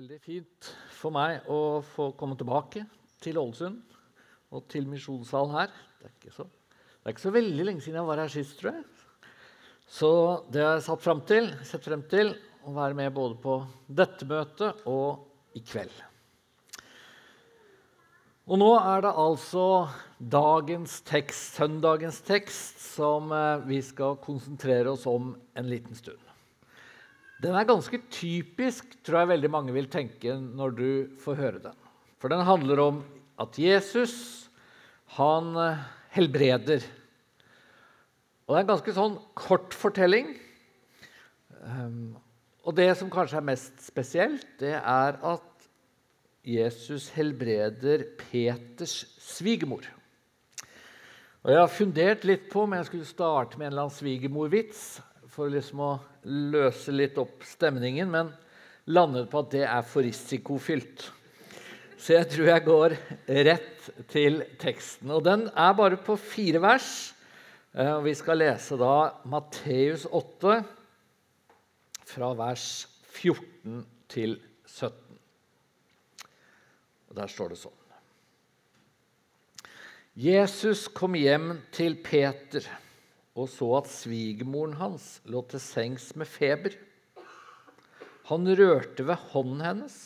veldig fint for meg å få komme tilbake til Ålesund og til misjonssalen her. Det er, ikke så, det er ikke så veldig lenge siden jeg var her sist, tror jeg. Så det har jeg satt frem til, sett frem til å være med både på dette møtet og i kveld. Og nå er det altså dagens tekst, søndagens tekst, som eh, vi skal konsentrere oss om en liten stund. Den er ganske typisk, tror jeg veldig mange vil tenke når du får høre den. For den handler om at Jesus, han eh, helbreder. Og det er en ganske sånn kort fortelling. Um, og det som kanskje er mest spesielt, det er at Jesus helbreder Peters svigermor. Og Jeg har fundert litt på om jeg skulle starte med en eller annen svigermorvits for liksom å løse litt opp stemningen, men landet på at det er for risikofylt. Så jeg tror jeg går rett til teksten. Og den er bare på fire vers. Eh, vi skal lese da Matteus 8, fra vers 14 til 17. Og Der står det sånn. Jesus kom hjem til Peter og så at svigermoren hans lå til sengs med feber. Han rørte ved hånden hennes,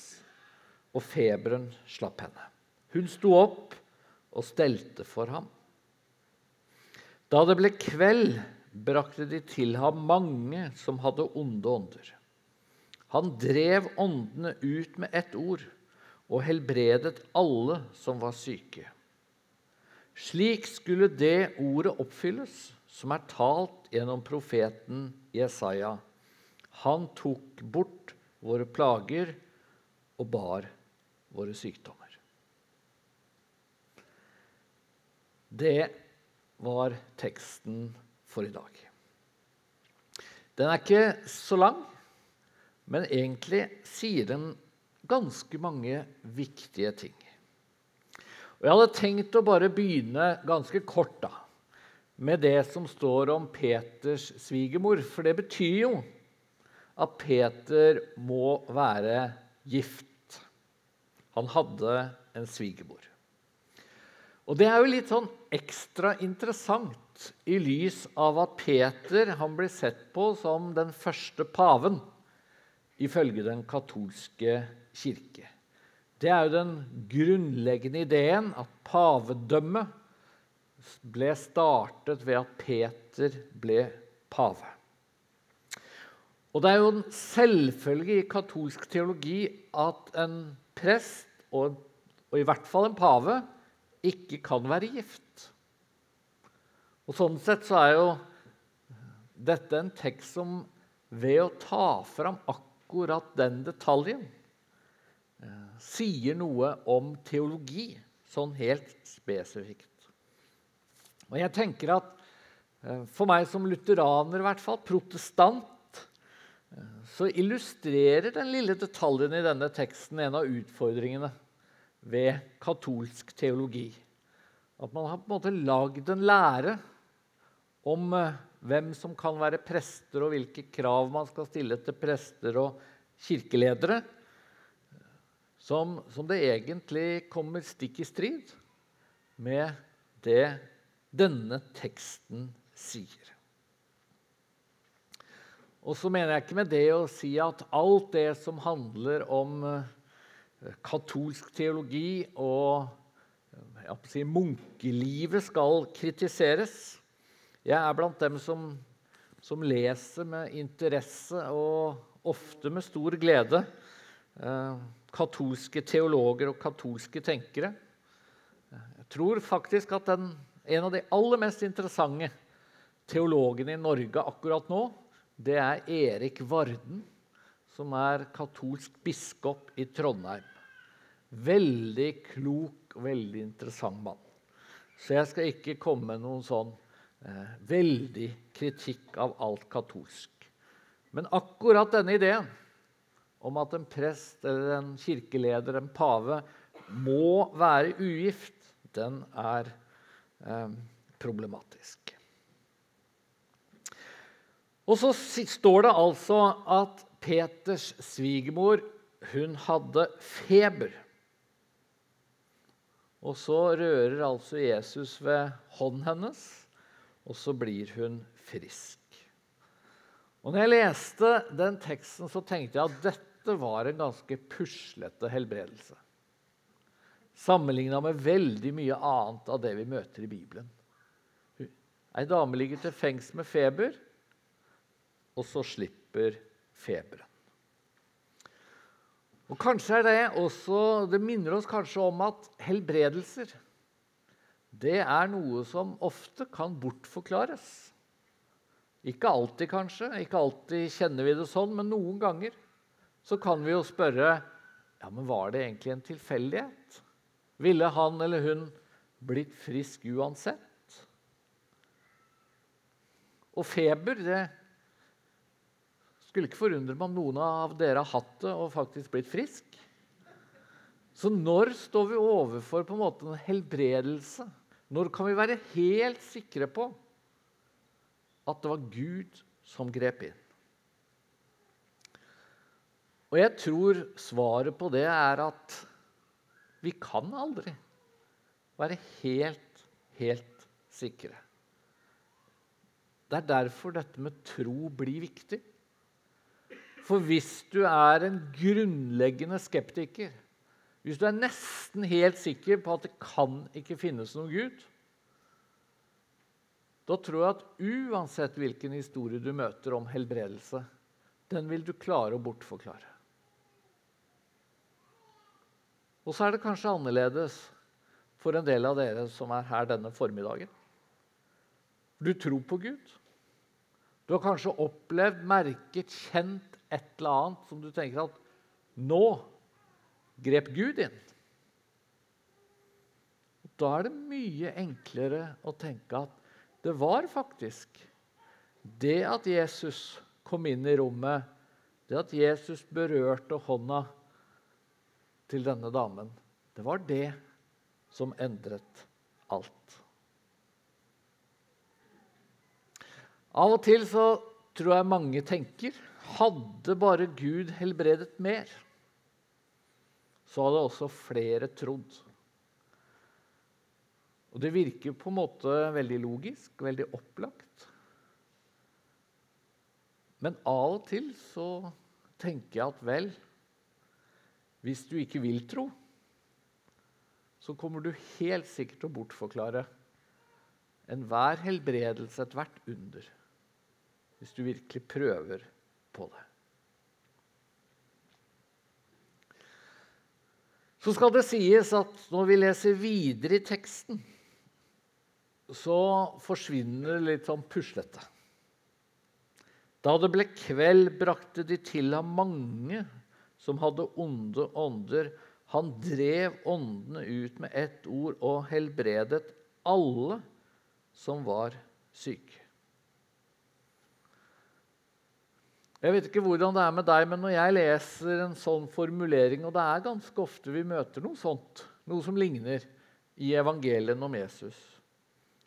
og feberen slapp henne. Hun sto opp og stelte for ham. Da det ble kveld, brakte de til ham mange som hadde onde ånder. Han drev åndene ut med ett ord og helbredet alle som var syke. Slik skulle det ordet oppfylles som er talt gjennom profeten Jesaja. Han tok bort våre plager og bar våre sykdommer. Det var teksten for i dag. Den er ikke så lang, men egentlig sier den ganske mange viktige ting. Og Jeg hadde tenkt å bare begynne ganske kort da, med det som står om Peters svigermor. For det betyr jo at Peter må være gift. Han hadde en svigermor. Og det er jo litt sånn ekstra interessant i lys av at Peter han blir sett på som den første paven ifølge den katolske kirke. Det er jo den grunnleggende ideen at pavedømmet ble startet ved at Peter ble pave. Og Det er jo en selvfølge i katolsk teologi at en prest, og, og i hvert fall en pave, ikke kan være gift. Og Sånn sett så er jo dette en tekst som ved å ta fram akkurat den detaljen sier noe om teologi, sånn helt spesifikt. Og jeg tenker at eh, For meg som lutheraner, i hvert fall, protestant, eh, så illustrerer den lille detaljen i denne teksten en av utfordringene ved katolsk teologi. At man har på en måte lagd en lære om eh, hvem som kan være prester, og hvilke krav man skal stille til prester og kirkeledere, som, som det egentlig kommer stikk i strid med det denne teksten sier. Og så mener jeg ikke med det å si at alt det som handler om eh, katolsk teologi og si, munkelivet, skal kritiseres. Jeg er blant dem som, som, leser med interesse og ofte med stor glede eh, katolske teologer og katolske tenkere. Jeg tror faktisk at den en av de aller mest interessante teologene i Norge akkurat nå, det er Erik Varden, som er katolsk biskop i Trondheim. Veldig klok og veldig interessant mann. Så jeg skal ikke komme med noen sånn eh, veldig kritikk av alt katolsk. Men akkurat denne ideen om at en prest eller en kirkeleder, en pave, må være ugift, den er Eh, problematisk. Og så står det altså at Peters svigermor hun hadde feber. Og så rører altså Jesus ved hånden hennes, og så blir hun frisk. Og når jeg leste den teksten, så tenkte jeg at dette var en ganske puslete helbredelse. Sammenligna med veldig mye annet av det vi møter i Bibelen. Ei dame ligger til fengs med feber, og så slipper feberen. Og kanskje er Det også, det minner oss kanskje om at helbredelser det er noe som ofte kan bortforklares. Ikke alltid, kanskje. Ikke alltid kjenner vi det sånn, men noen ganger så kan vi jo spørre ja, men var det egentlig en tilfeldighet. Ville han eller hun blitt frisk uansett? Og feber det skulle ikke forundre meg om noen av dere har hatt det og faktisk blitt frisk. Så når står vi overfor på en måte en helbredelse? Når kan vi være helt sikre på at det var Gud som grep inn? Og jeg tror svaret på det er at vi kan aldri være helt, helt sikre. Det er derfor dette med tro blir viktig. For hvis du er en grunnleggende skeptiker, hvis du er nesten helt sikker på at det kan ikke finnes noen Gud, da tror jeg at uansett hvilken historie du møter om helbredelse, den vil du klare å bortforklare. Og så er det kanskje annerledes for en del av dere som er her denne formiddagen. Du tror på Gud. Du har kanskje opplevd, merket, kjent et eller annet som du tenker at nå grep Gud inn. Da er det mye enklere å tenke at det var faktisk det at Jesus kom inn i rommet, det at Jesus berørte hånda til denne damen, det var det som endret alt. Av og til så tror jeg mange tenker hadde bare Gud helbredet mer, så hadde også flere trodd. Og Det virker på en måte veldig logisk, veldig opplagt. Men av og til så tenker jeg at vel, hvis du ikke vil tro, så kommer du helt sikkert til å bortforklare enhver helbredelse, ethvert under, hvis du virkelig prøver på det. Så skal det sies at når vi leser videre i teksten, så forsvinner det litt sånn puslete. Da det ble kveld, brakte de til ham mange som hadde onde ånder. Han drev åndene ut med ett ord og helbredet alle som var syke. Jeg vet ikke hvordan det er med deg, men når jeg leser en sånn formulering, og det er ganske ofte vi møter noe sånt, noe som ligner, i evangelien om Jesus,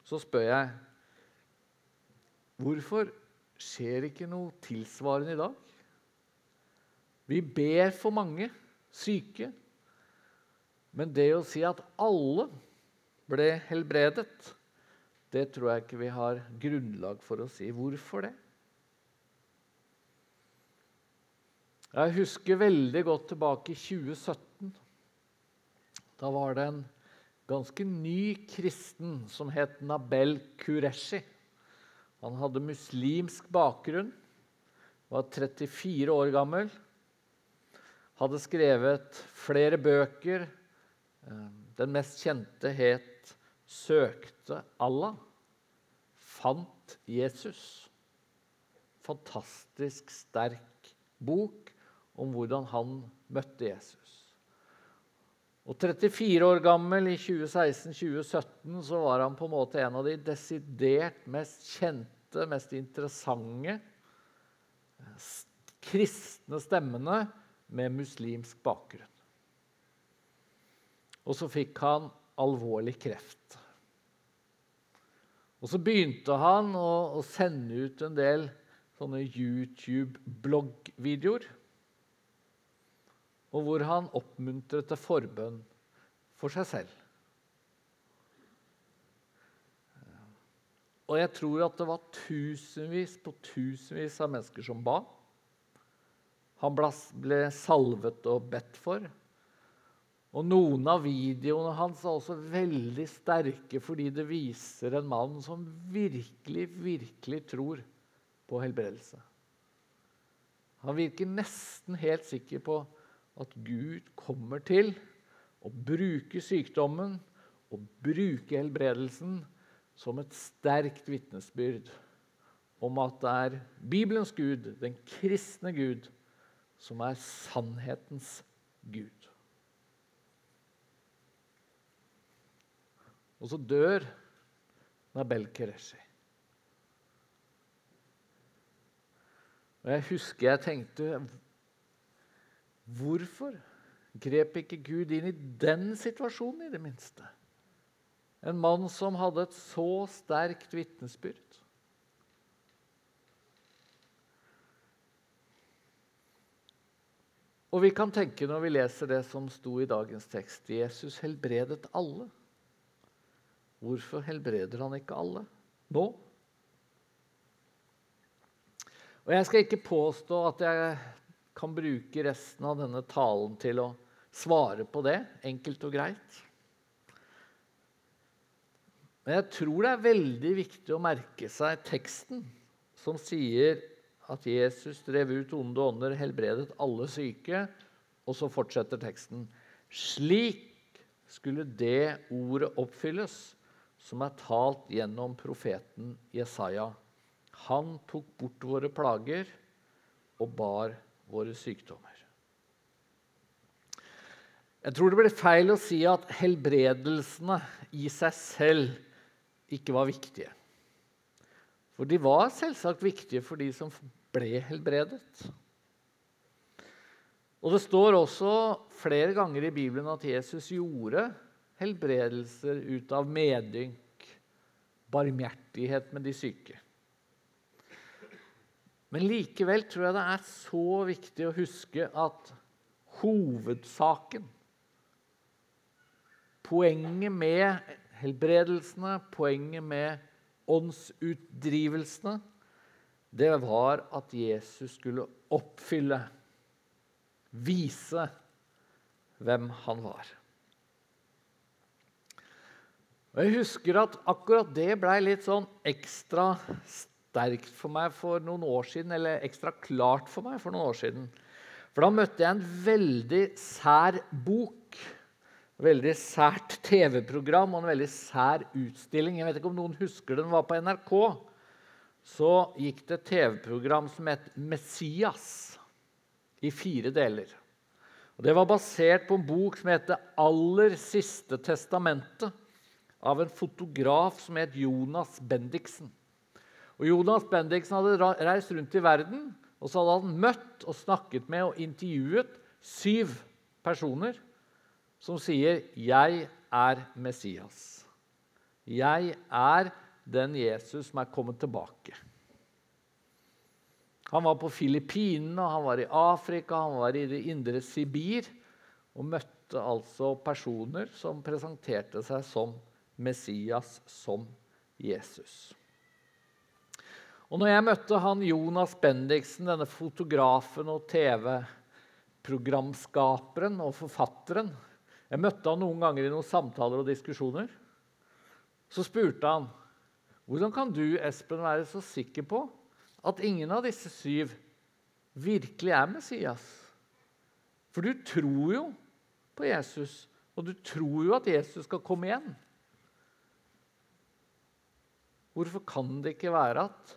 så spør jeg Hvorfor skjer ikke noe tilsvarende i dag? Vi ber for mange syke, men det å si at alle ble helbredet, det tror jeg ikke vi har grunnlag for å si. Hvorfor det? Jeg husker veldig godt tilbake i 2017. Da var det en ganske ny kristen som het Nabel Qureshi. Han hadde muslimsk bakgrunn, var 34 år gammel. Hadde skrevet flere bøker. Eh, den mest kjente het 'Søkte Allah'. Fant Jesus. Fantastisk sterk bok om hvordan han møtte Jesus. Og 34 år gammel i 2016-2017 så var han på en måte en av de desidert mest kjente, mest interessante kristne stemmene med muslimsk bakgrunn. Og så fikk han alvorlig kreft. Og så begynte han å, å sende ut en del sånne YouTube-bloggvideoer og hvor han oppmuntret til forbønn for seg selv. Og jeg tror at det var tusenvis på tusenvis av mennesker som ba. Han ble salvet og bedt for. Og noen av videoene hans er også veldig sterke fordi det viser en mann som virkelig, virkelig tror på helbredelse. Han virker nesten helt sikker på at Gud kommer til å bruke sykdommen og bruke helbredelsen som et sterkt vitnesbyrd om at det er Bibelens Gud, den kristne Gud, som er sannhetens Gud. Og så dør Nabel Kereshi. Og jeg husker jeg tenkte Hvorfor grep ikke Gud inn i den situasjonen, i det minste? En mann som hadde et så sterkt vitnesbyrd. Og vi kan tenke når vi leser det som sto i dagens tekst Jesus helbredet alle. Hvorfor helbreder han ikke alle nå? Og Jeg skal ikke påstå at jeg kan bruke resten av denne talen til å svare på det, enkelt og greit. Men jeg tror det er veldig viktig å merke seg teksten som sier at Jesus drev ut onde ånder, helbredet alle syke. Og så fortsetter teksten. Slik skulle det ordet oppfylles som er talt gjennom profeten Jesaja. Han tok bort våre plager og bar våre sykdommer. Jeg tror det blir feil å si at helbredelsene i seg selv ikke var viktige. For de var selvsagt viktige for de som ble helbredet. Og Det står også flere ganger i Bibelen at Jesus gjorde helbredelser ut av medynk, barmhjertighet med de syke. Men likevel tror jeg det er så viktig å huske at hovedsaken, poenget med helbredelsene, poenget med åndsutdrivelsene, det var at Jesus skulle oppfylle, vise hvem han var. Og Jeg husker at akkurat det blei litt sånn ekstra sterkt for meg for noen år siden. Eller ekstra klart for meg for noen år siden. For da møtte jeg en veldig sær bok veldig sært TV-program og en veldig sær utstilling. Jeg vet ikke om noen husker den var på NRK. Så gikk det et TV-program som het 'Messias' i fire deler. Og Det var basert på en bok som het Det 'Aller siste testamentet' av en fotograf som het Jonas Bendiksen. Og Jonas Bendiksen hadde reist rundt i verden og så hadde han møtt og snakket med og intervjuet syv personer som sier 'Jeg er Messias'. Jeg er den Jesus som er kommet tilbake. Han var på Filippinene, han var i Afrika, han var i det indre Sibir og møtte altså personer som presenterte seg som Messias, som Jesus. Og når jeg møtte han Jonas Bendiksen, denne fotografen og TV-programskaperen og forfatteren, jeg møtte han noen ganger i noen samtaler og diskusjoner. Så spurte han hvordan kan du Espen, være så sikker på at ingen av disse syv virkelig er Messias? For du tror jo på Jesus, og du tror jo at Jesus skal komme igjen. Hvorfor kan det ikke være at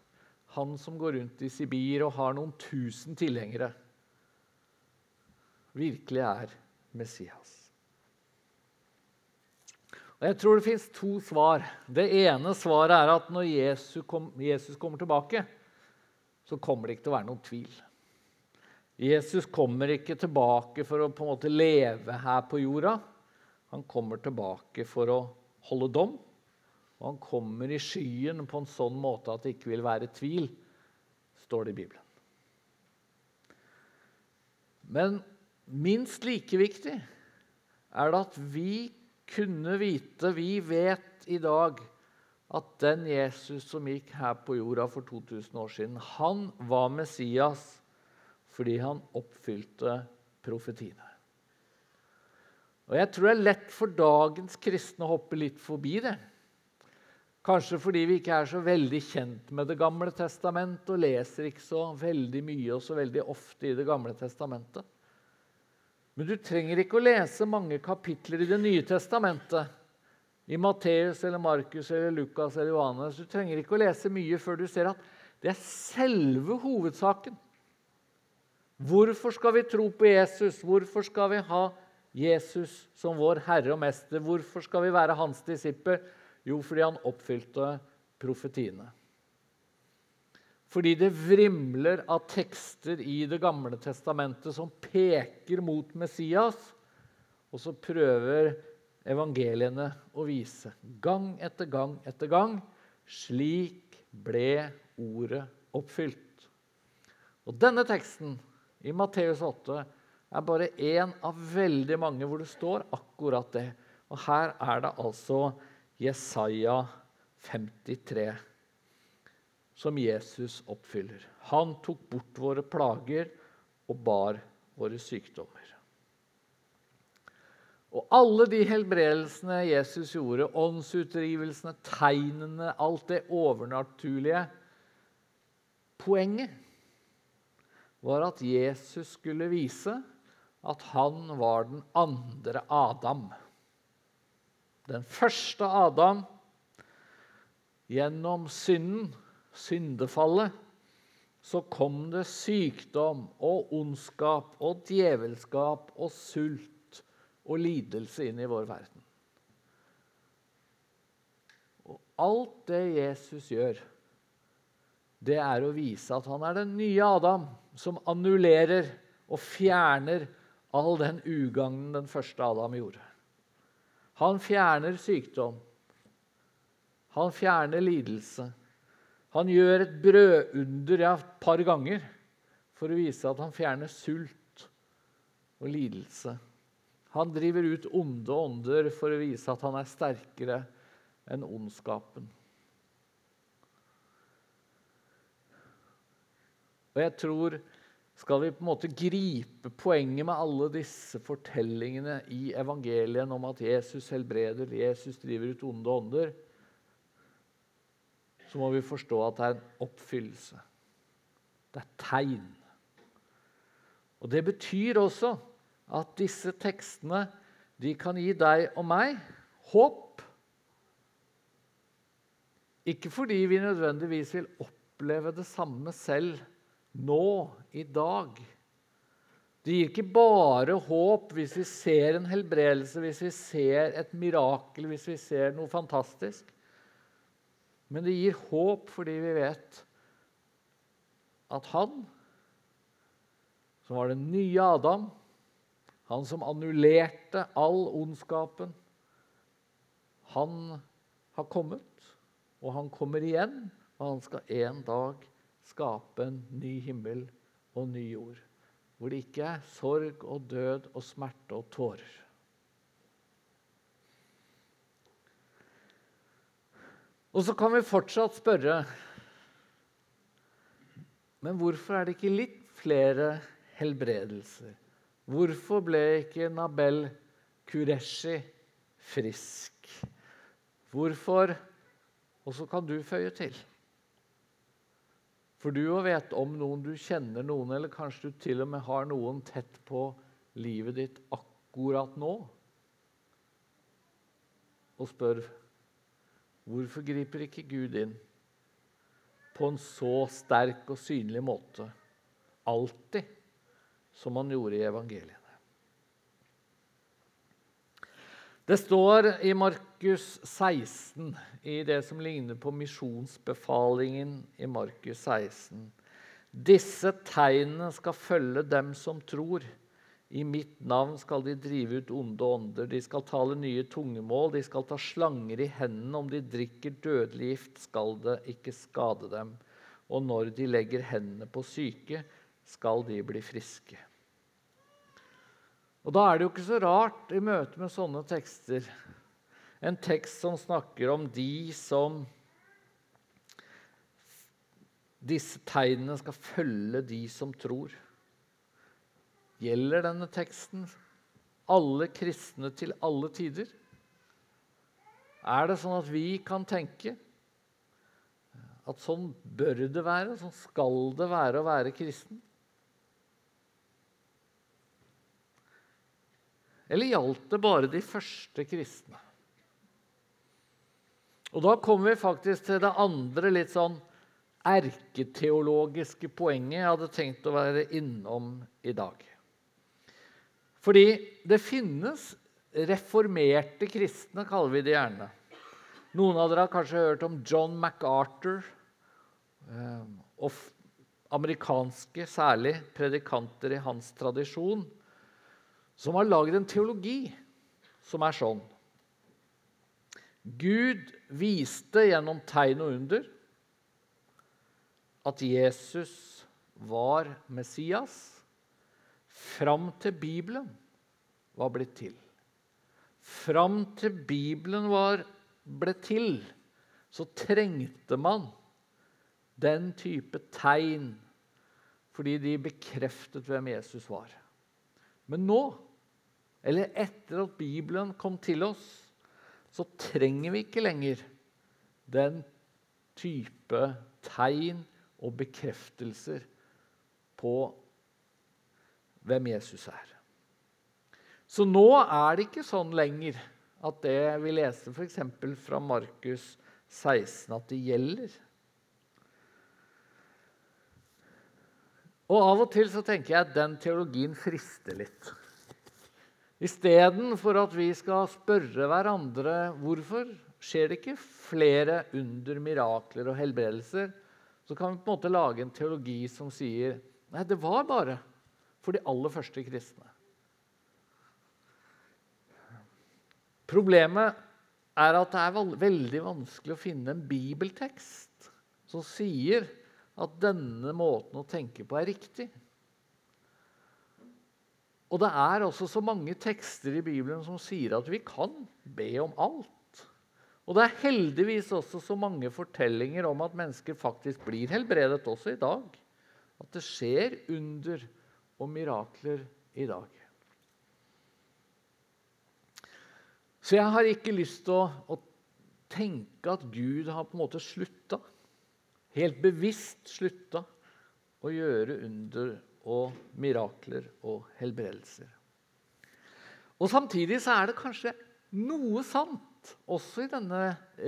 han som går rundt i Sibir og har noen tusen tilhengere, virkelig er Messias? Og Jeg tror det fins to svar. Det ene svaret er at når Jesus, kom, Jesus kommer tilbake, så kommer det ikke til å være noen tvil. Jesus kommer ikke tilbake for å på en måte leve her på jorda. Han kommer tilbake for å holde dom. Og han kommer i skyen på en sånn måte at det ikke vil være tvil, står det i Bibelen. Men minst like viktig er det at vi kunne vite, vi vet i dag, at den Jesus som gikk her på jorda for 2000 år siden, han var Messias fordi han oppfylte profetiene. Og Jeg tror det er lett for dagens kristne å hoppe litt forbi det. Kanskje fordi vi ikke er så veldig kjent med Det gamle testamentet og leser ikke så veldig mye og så veldig ofte i Det gamle testamentet. Men du trenger ikke å lese mange kapitler i Det nye testamentet. I Matteus eller Markus eller Lukas eller Johannes. Du trenger ikke å lese mye før du ser at det er selve hovedsaken. Hvorfor skal vi tro på Jesus? Hvorfor skal vi ha Jesus som vår Herre og Mester? Hvorfor skal vi være hans disipper? Jo, fordi han oppfylte profetiene. Fordi det vrimler av tekster i Det gamle testamentet som peker mot Messias. Og så prøver evangeliene å vise gang etter gang etter gang slik ble ordet oppfylt. Og denne teksten i Matteus 8 er bare én av veldig mange hvor det står akkurat det. Og her er det altså Jesaja 53 som Jesus oppfyller. Han tok bort våre plager og bar våre sykdommer. Og alle de helbredelsene Jesus gjorde, åndsutdrivelsene, tegnene, alt det overnaturlige Poenget var at Jesus skulle vise at han var den andre Adam. Den første Adam gjennom synden, syndefallet, så kom det sykdom og ondskap og djevelskap og sult og lidelse inn i vår verden. Og alt det Jesus gjør, det er å vise at han er den nye Adam, som annullerer og fjerner all den ugagnen den første Adam gjorde. Han fjerner sykdom. Han fjerner lidelse. Han gjør et brødunder ja, et par ganger for å vise at han fjerner sult og lidelse. Han driver ut onde ånder for å vise at han er sterkere enn ondskapen. Og jeg tror skal vi på en måte gripe poenget med alle disse fortellingene i evangelien om at Jesus helbreder, Jesus driver ut onde ånder, så må vi forstå at det er en oppfyllelse. Det er tegn. Og Det betyr også at disse tekstene de kan gi deg og meg håp. Ikke fordi vi nødvendigvis vil oppleve det samme selv nå, i dag. Det gir ikke bare håp hvis vi ser en helbredelse, hvis vi ser et mirakel, hvis vi ser noe fantastisk. Men det gir håp fordi vi vet at han, som var den nye Adam, han som annullerte all ondskapen, han har kommet, og han kommer igjen, og han skal en dag skape en ny himmel og ny jord. Hvor det ikke er sorg og død og smerte og tårer. Og så kan vi fortsatt spørre Men hvorfor er det ikke litt flere helbredelser? Hvorfor ble ikke Nabel Kureshi frisk? Hvorfor Og så kan du føye til. For du òg vet om noen, du kjenner noen, eller kanskje du til og med har noen tett på livet ditt akkurat nå. Og spør hvorfor griper ikke Gud inn på en så sterk og synlig måte alltid som han gjorde i evangeliene? Det står i Markus 16, i det som ligner på misjonsbefalingen i Markus 16. Disse tegnene skal følge dem som tror. I mitt navn skal de drive ut onde ånder. De skal tale nye tungemål. De skal ta slanger i hendene. Om de drikker dødelig gift, skal det ikke skade dem. Og når de legger hendene på syke, skal de bli friske. Og Da er det jo ikke så rart i møte med sånne tekster en tekst som snakker om de som Disse tegnene skal følge de som tror. Gjelder denne teksten alle kristne til alle tider? Er det sånn at vi kan tenke at sånn bør det være, sånn skal det være å være kristen? Eller gjaldt det bare de første kristne? Og Da kommer vi faktisk til det andre litt sånn erketeologiske poenget jeg hadde tenkt å være innom i dag. Fordi det finnes reformerte kristne, kaller vi det gjerne. Noen av dere har kanskje hørt om John MacArthur. Eh, og amerikanske, særlig predikanter i hans tradisjon, som har lagd en teologi som er sånn. Gud viste gjennom tegn og under at Jesus var Messias fram til Bibelen var blitt til. Fram til Bibelen var ble til, så trengte man den type tegn fordi de bekreftet hvem Jesus var. Men nå, eller etter at Bibelen kom til oss, så trenger vi ikke lenger den type tegn og bekreftelser på hvem Jesus er. Så nå er det ikke sånn lenger at det vi leste f.eks. fra Markus 16, at det gjelder. Og Av og til så tenker jeg at den teologien frister litt. Istedenfor at vi skal spørre hverandre hvorfor skjer det ikke flere under, mirakler og helbredelser, så kan vi på en måte lage en teologi som sier nei, det var bare for de aller første kristne. Problemet er at det er veldig vanskelig å finne en bibeltekst som sier at denne måten å tenke på er riktig. Og det er også så mange tekster i Bibelen som sier at vi kan be om alt. Og det er heldigvis også så mange fortellinger om at mennesker faktisk blir helbredet også i dag. At det skjer under og mirakler i dag. Så jeg har ikke lyst til å, å tenke at Gud har på en måte slutta, helt bevisst slutta, å gjøre under og mirakler og helbredelser. Og Samtidig så er det kanskje noe sant også i denne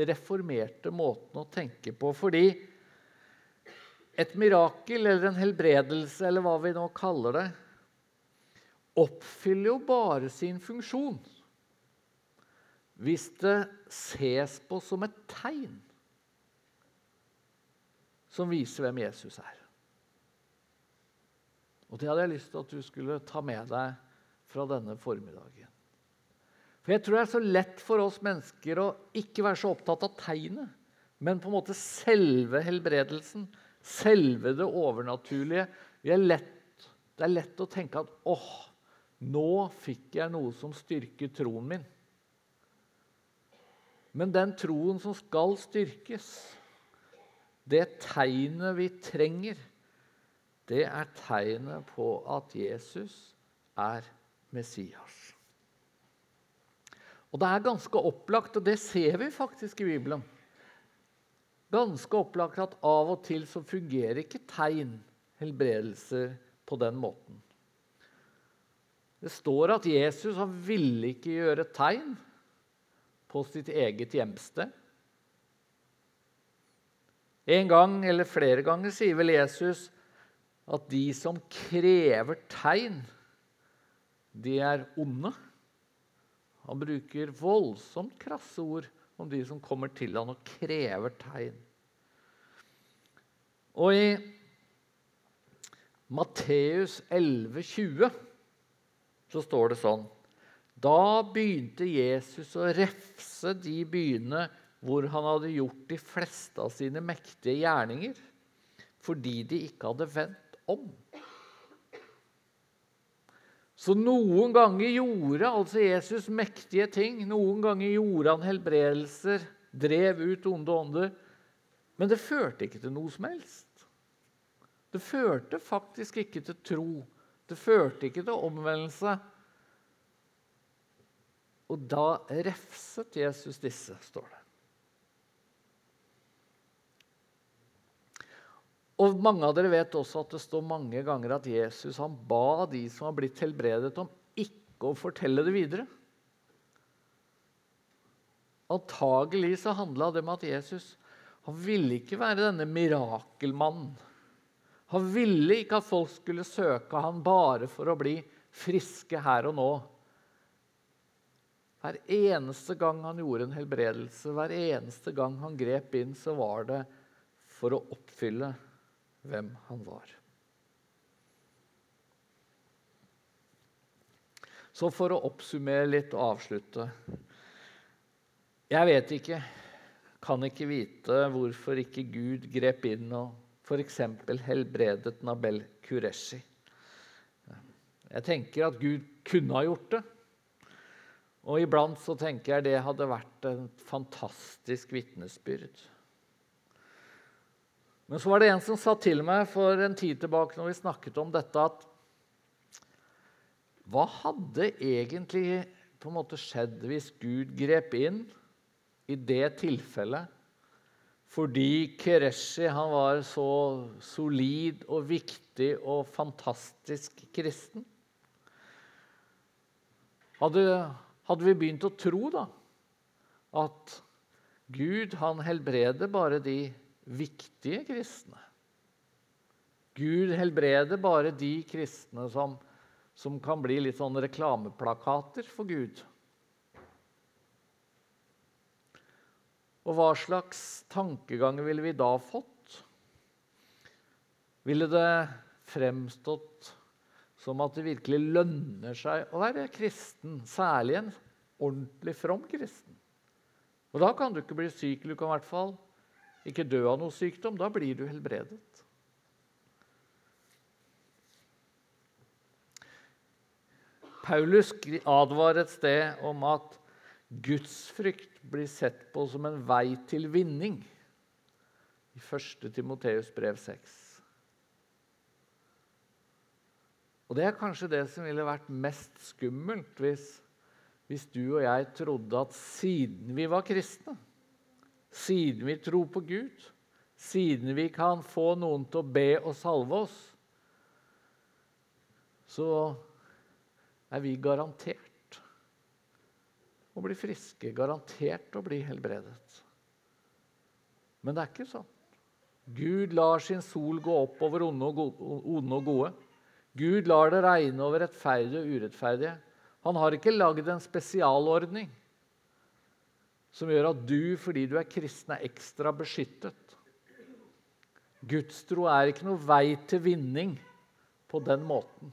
reformerte måten å tenke på. Fordi et mirakel eller en helbredelse, eller hva vi nå kaller det, oppfyller jo bare sin funksjon hvis det ses på som et tegn som viser hvem Jesus er. Og Det hadde jeg lyst til at du skulle ta med deg fra denne formiddagen. For Jeg tror det er så lett for oss mennesker å ikke være så opptatt av tegnet, men på en måte selve helbredelsen, selve det overnaturlige. Er lett, det er lett å tenke at åh, nå fikk jeg noe som styrker troen min. Men den troen som skal styrkes, det tegnet vi trenger, det er tegnet på at Jesus er Messias. Og det er ganske opplagt, og det ser vi faktisk i Bibelen. Ganske opplagt at av og til så fungerer ikke tegn, helbredelser, på den måten. Det står at Jesus han ville ikke gjøre tegn på sitt eget hjemsted. En gang eller flere ganger sier vel Jesus at de som krever tegn, de er onde. Han bruker voldsomt krasse ord om de som kommer til han og krever tegn. Og i Matteus 11, 20, så står det sånn Da begynte Jesus å refse de byene hvor han hadde gjort de fleste av sine mektige gjerninger, fordi de ikke hadde vendt om. Så noen ganger gjorde altså Jesus mektige ting. Noen ganger gjorde han helbredelser, drev ut onde ånder. Men det førte ikke til noe som helst. Det førte faktisk ikke til tro. Det førte ikke til omvendelse. Og da refset Jesus disse, står det. Og Mange av dere vet også at det står mange ganger at Jesus han ba de som har blitt helbredet, om ikke å fortelle det videre. Antagelig så handla det om at Jesus han ville ikke være denne mirakelmannen. Han ville ikke at folk skulle søke han bare for å bli friske her og nå. Hver eneste gang han gjorde en helbredelse, hver eneste gang han grep inn, så var det for å oppfylle hvem han var. Så for å oppsummere litt og avslutte Jeg vet ikke, kan ikke vite hvorfor ikke Gud grep inn og f.eks. helbredet Nabel Kureshi. Jeg tenker at Gud kunne ha gjort det. Og iblant så tenker jeg det hadde vært en fantastisk vitnesbyrd. Men så var det en som sa til meg for en tid tilbake når vi snakket om dette, at hva hadde egentlig på en måte skjedd hvis Gud grep inn i det tilfellet fordi Kereshi var så solid og viktig og fantastisk kristen? Hadde, hadde vi begynt å tro da, at Gud han helbreder bare de viktige kristne. Gud helbreder bare de kristne som, som kan bli litt sånn reklameplakater for Gud. Og hva slags tankeganger ville vi da fått? Ville det fremstått som at det virkelig lønner seg å være kristen, særlig en ordentlig from kristen? Og da kan du ikke bli syk, du kan i hvert fall ikke dø av noe sykdom. Da blir du helbredet. Paulus advarer et sted om at gudsfrykt blir sett på som en vei til vinning. I 1. Timoteus brev 6. Og Det er kanskje det som ville vært mest skummelt hvis, hvis du og jeg trodde at siden vi var kristne siden vi tror på Gud, siden vi kan få noen til å be og salve oss, så er vi garantert å bli friske, garantert å bli helbredet. Men det er ikke sånn. Gud lar sin sol gå opp over onde og gode. Gud lar det regne over rettferdige og urettferdige. Han har ikke lagd en spesialordning som gjør at du, fordi du er kristen, er ekstra beskyttet. Gudstro er ikke noe vei til vinning på den måten.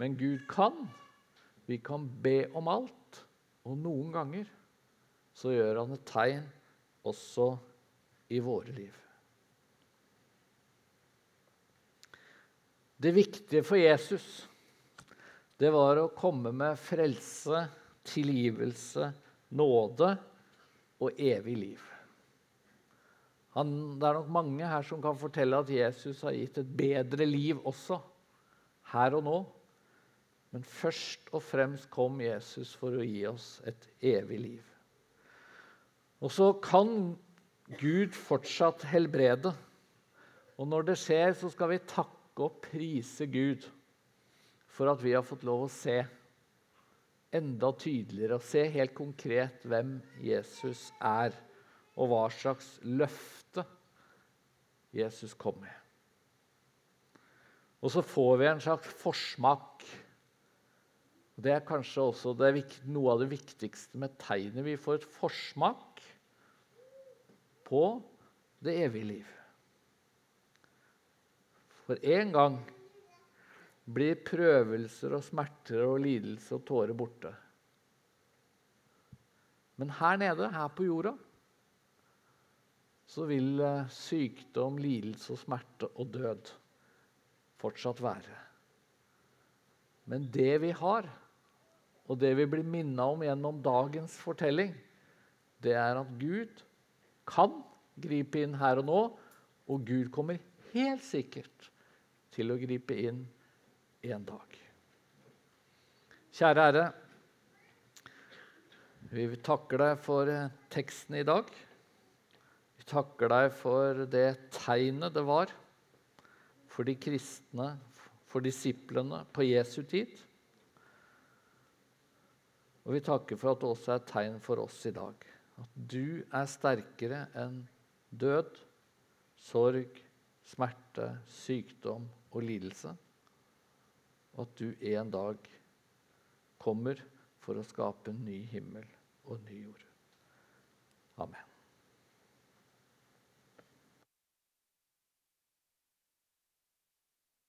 Men Gud kan. Vi kan be om alt. Og noen ganger så gjør han et tegn også i våre liv. Det viktige for Jesus det var å komme med frelse tilgivelse, nåde og evig liv. Han, det er nok mange her som kan fortelle at Jesus har gitt et bedre liv også, her og nå. Men først og fremst kom Jesus for å gi oss et evig liv. Og så kan Gud fortsatt helbrede. Og når det skjer, så skal vi takke og prise Gud for at vi har fått lov å se enda tydeligere og se helt konkret hvem Jesus er, og hva slags løfte Jesus kom med. Og så får vi en slags forsmak. Det er kanskje også det, noe av det viktigste med tegnet. Vi får et forsmak på det evige liv. For en gang blir prøvelser og smerter og lidelse og tårer borte. Men her nede, her på jorda, så vil eh, sykdom, lidelse og smerte og død fortsatt være. Men det vi har, og det vi blir minna om gjennom dagens fortelling, det er at Gud kan gripe inn her og nå, og Gud kommer helt sikkert til å gripe inn en dag. Kjære Herre, vi takker deg for teksten i dag. Vi takker deg for det tegnet det var for de kristne, for disiplene på Jesu tid. Og vi takker for at det også er et tegn for oss i dag. At du er sterkere enn død, sorg, smerte, sykdom og lidelse. Og at du en dag kommer for å skape en ny himmel og ny jord. Amen.